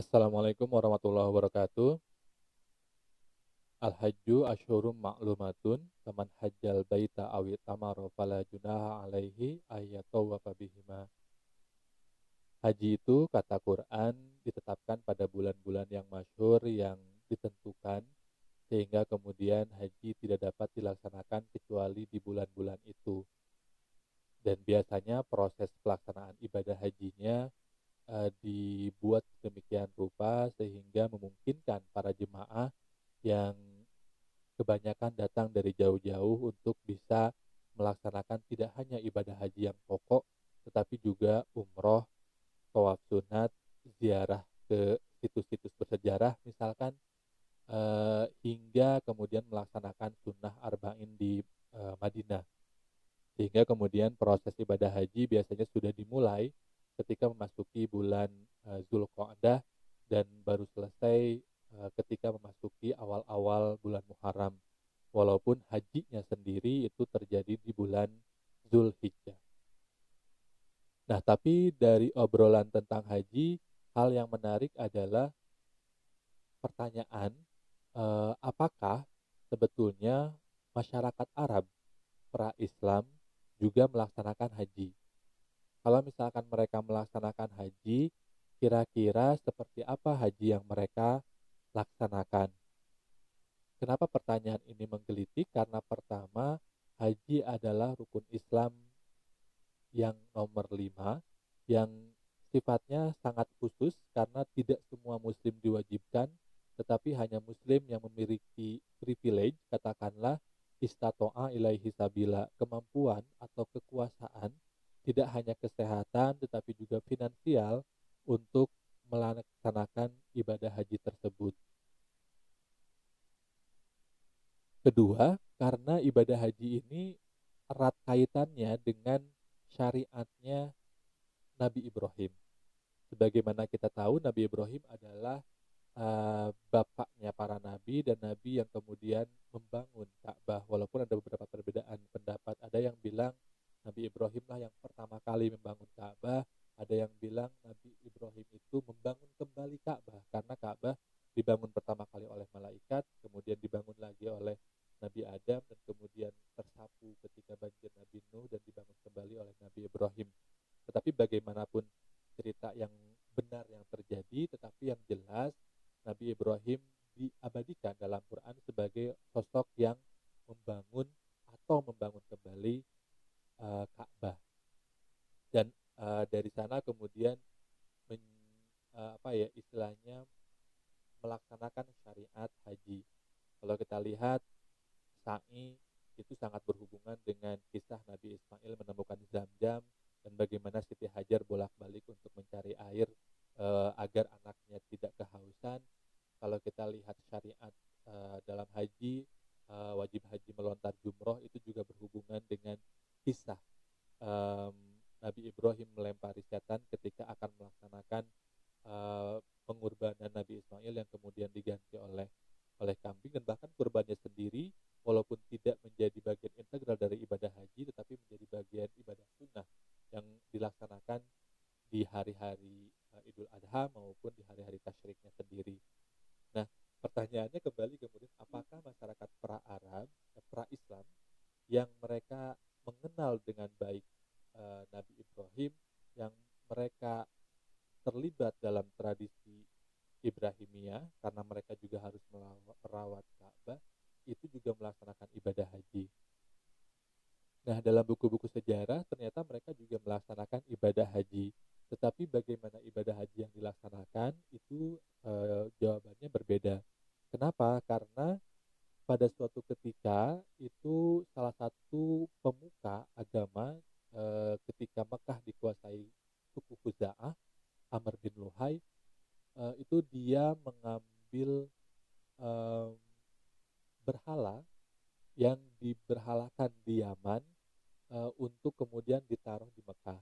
Assalamualaikum warahmatullahi wabarakatuh. Al-hajju asyhurum ma'lumatun faman hajjal baita awi tamara fala junaha alaihi ayyatawafa bihima. Haji itu kata Quran ditetapkan pada bulan-bulan yang masyhur yang ditentukan sehingga kemudian haji tidak dapat dilaksanakan kecuali di bulan-bulan itu. Dan biasanya proses pelaksanaan ibadah hajinya uh, dibuat demikian rupa sehingga memungkinkan para jemaah yang kebanyakan datang dari jauh-jauh untuk bisa melaksanakan tidak hanya ibadah haji yang pokok tetapi juga umroh tawaf sunat, ziarah ke situs-situs bersejarah misalkan uh, hingga kemudian melaksanakan sunnah arba'in di uh, Madinah. Sehingga kemudian proses ibadah haji biasanya sudah dimulai ketika memasuki bulan uh, Zulqa'dah dan baru selesai uh, ketika memasuki awal-awal bulan Muharram. Walaupun hajinya sendiri itu terjadi di bulan Zulhijjah. Nah, tapi dari obrolan tentang haji, hal yang menarik adalah pertanyaan eh, apakah sebetulnya masyarakat Arab pra-Islam juga melaksanakan haji. Kalau misalkan mereka melaksanakan haji, kira-kira seperti apa haji yang mereka laksanakan? Kenapa pertanyaan ini menggelitik? Karena pertama, haji adalah rukun Islam yang nomor lima yang sifatnya sangat khusus karena tidak semua muslim diwajibkan tetapi hanya muslim yang memiliki privilege katakanlah istato'a ilaihi sabila kemampuan atau kekuasaan tidak hanya kesehatan tetapi juga finansial untuk melaksanakan ibadah haji tersebut. Kedua, karena ibadah haji ini erat kaitannya dengan syariatnya Nabi Ibrahim. Sebagaimana kita tahu Nabi Ibrahim adalah uh, bapaknya para nabi dan nabi yang kemudian membangun Ka'bah. Walaupun ada beberapa perbedaan pendapat. Ada yang bilang Nabi Ibrahim lah yang pertama kali membangun Ka'bah, ada yang bilang Nabi Ibrahim itu membangun kembali Ka'bah. Karena Ka'bah dibangun pertama kali oleh malaikat, kemudian dibangun lagi oleh Nabi Adam dan kemudian tersapu ketika banjir Nabi Nuh dan dibangun kembali oleh Nabi Ibrahim. Tetapi bagaimanapun cerita yang benar yang terjadi, tetapi yang jelas Nabi Ibrahim diabadikan dalam Quran sebagai sosok yang membangun atau membangun kembali uh, Ka'bah. Dan uh, dari sana kemudian men, uh, apa ya istilahnya melaksanakan syariat haji. Kalau kita lihat sa'i itu sangat berhubungan dengan kisah Nabi Ismail menemukan Zam-Zam dan bagaimana Siti Hajar bolak-balik untuk mencari air e, agar anaknya tidak kehausan. Kalau kita lihat syariat e, dalam haji, e, wajib haji melontar jumroh itu juga berhubungan dengan kisah e, Nabi Ibrahim melempari setan ketika akan melaksanakan e, pengorbanan Nabi Ismail yang kemudian diganti oleh oleh kambing dan bahkan kurbannya sendiri walaupun tidak menjadi bagian integral dari ibadah haji tetapi menjadi bagian ibadah sunnah yang dilaksanakan hari-hari uh, Idul Adha maupun di hari-hari tasyriknya sendiri. Nah, pertanyaannya kembali kemudian apakah masyarakat pra-Arab, eh, pra-Islam yang mereka mengenal dengan baik uh, Nabi Ibrahim yang mereka terlibat dalam tradisi Ibrahimiyah karena mereka juga harus merawat Ka'bah itu juga melaksanakan ibadah haji. Nah, dalam buku-buku sejarah ternyata mereka juga melaksanakan ibadah haji. Tetapi bagaimana ibadah haji yang dilaksanakan itu e, jawabannya berbeda. Kenapa? Karena pada suatu ketika itu salah satu pemuka agama e, ketika Mekah dikuasai suku Khuza'ah, Amr bin Luhai, uh, itu dia mengambil um, berhala yang diberhalakan di Yaman uh, untuk kemudian ditaruh di Mekah.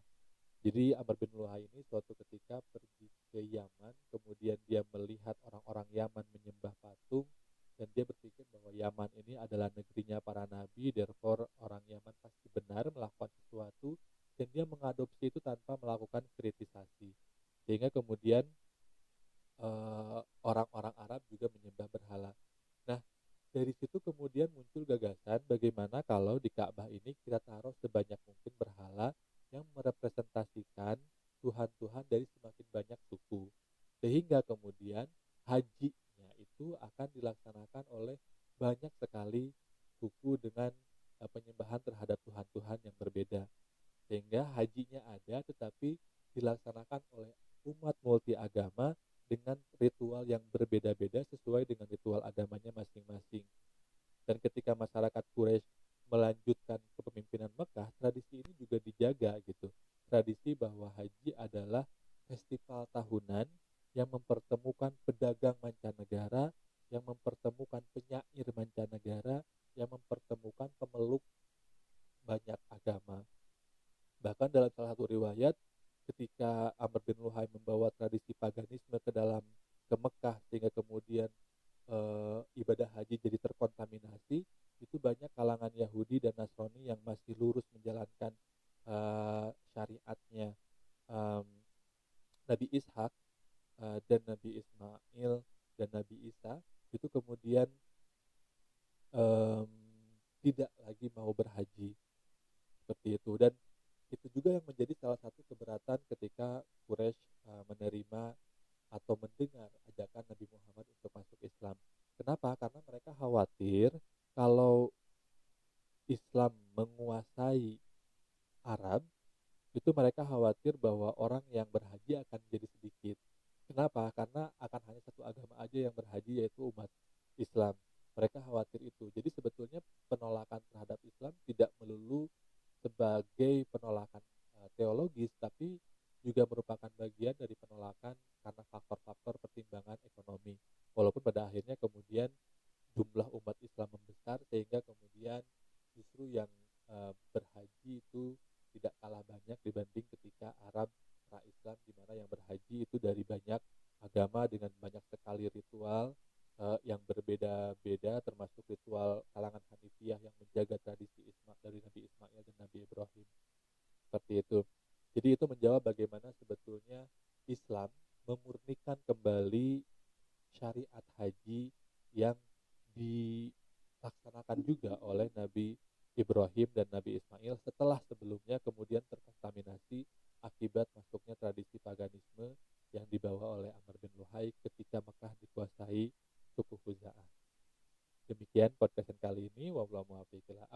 Jadi Amr bin Luhai ini suatu ketika pergi ke Yaman, kemudian dia melihat orang-orang Yaman menyembah patung, dan dia berpikir bahwa Yaman ini adalah negerinya para nabi, therefore orang Yaman pasti benar melakukan sesuatu, dan dia mengadopsi itu tanpa melakukan kritisasi. Sehingga kemudian eh, orang-orang Arab juga menyembah berhala. Nah, dari situ kemudian muncul gagasan bagaimana kalau di Ka'bah ini kita taruh sebanyak mungkin berhala yang merepresentasikan Tuhan-Tuhan dari semakin banyak suku. Sehingga kemudian hajinya itu akan dilaksanakan oleh banyak sekali suku dengan uh, penyembahan terhadap Tuhan-Tuhan yang berbeda. Sehingga hajinya ada tetapi dilaksanakan oleh umat multi agama dengan ritual yang berbeda-beda sesuai dengan ritual agamanya masing-masing. Dan ketika masyarakat Quraisy melanjutkan kepemimpinan Mekah, tradisi ini juga dijaga gitu. Tradisi haji adalah festival tahunan yang mempertemukan pedagang mancanegara, yang mempertemukan penyair mancanegara, yang mempertemukan pemeluk banyak agama. Bahkan dalam salah satu riwayat, ketika Amr bin Luhai membawa tradisi paganisme ke dalam ke Mekah sehingga kemudian e, ibadah haji jadi terkontaminasi, itu banyak kalangan Yahudi dan Nasrani yang masih lurus menjalankan e, syariatnya Nabi Ishak uh, dan Nabi Ismail dan Nabi Isa itu kemudian um, tidak lagi mau berhaji. Seperti itu. Dan itu juga yang menjadi salah satu keberatan ketika Quraisy uh, menerima atau mendengar ajakan Nabi Muhammad untuk masuk Islam. Kenapa? Karena mereka khawatir kalau Islam menguasai Arab, itu khawatir bahwa orang yang berhaji akan jadi sedikit. Kenapa? Karena akan hanya satu agama aja yang berhaji yaitu umat Islam. Mereka khawatir itu. Jadi sebetulnya penolakan terhadap Islam tidak melulu sebagai penolakan uh, teologis, tapi juga merupakan bagian dari penolakan karena faktor-faktor pertimbangan ekonomi. Walaupun pada akhirnya kemudian jumlah umat Islam membesar sehingga kemudian justru yang uh, berhaji itu tidak kalah banyak dibanding ketika itu menjawab bagaimana sebetulnya Islam memurnikan kembali syariat haji yang dilaksanakan juga oleh Nabi Ibrahim dan Nabi Ismail setelah sebelumnya kemudian terkontaminasi akibat masuknya tradisi paganisme yang dibawa oleh Amr bin Luhai ketika Mekah dikuasai suku Khuza'ah. Demikian podcast kali ini. Wabillahi muwaffiq ila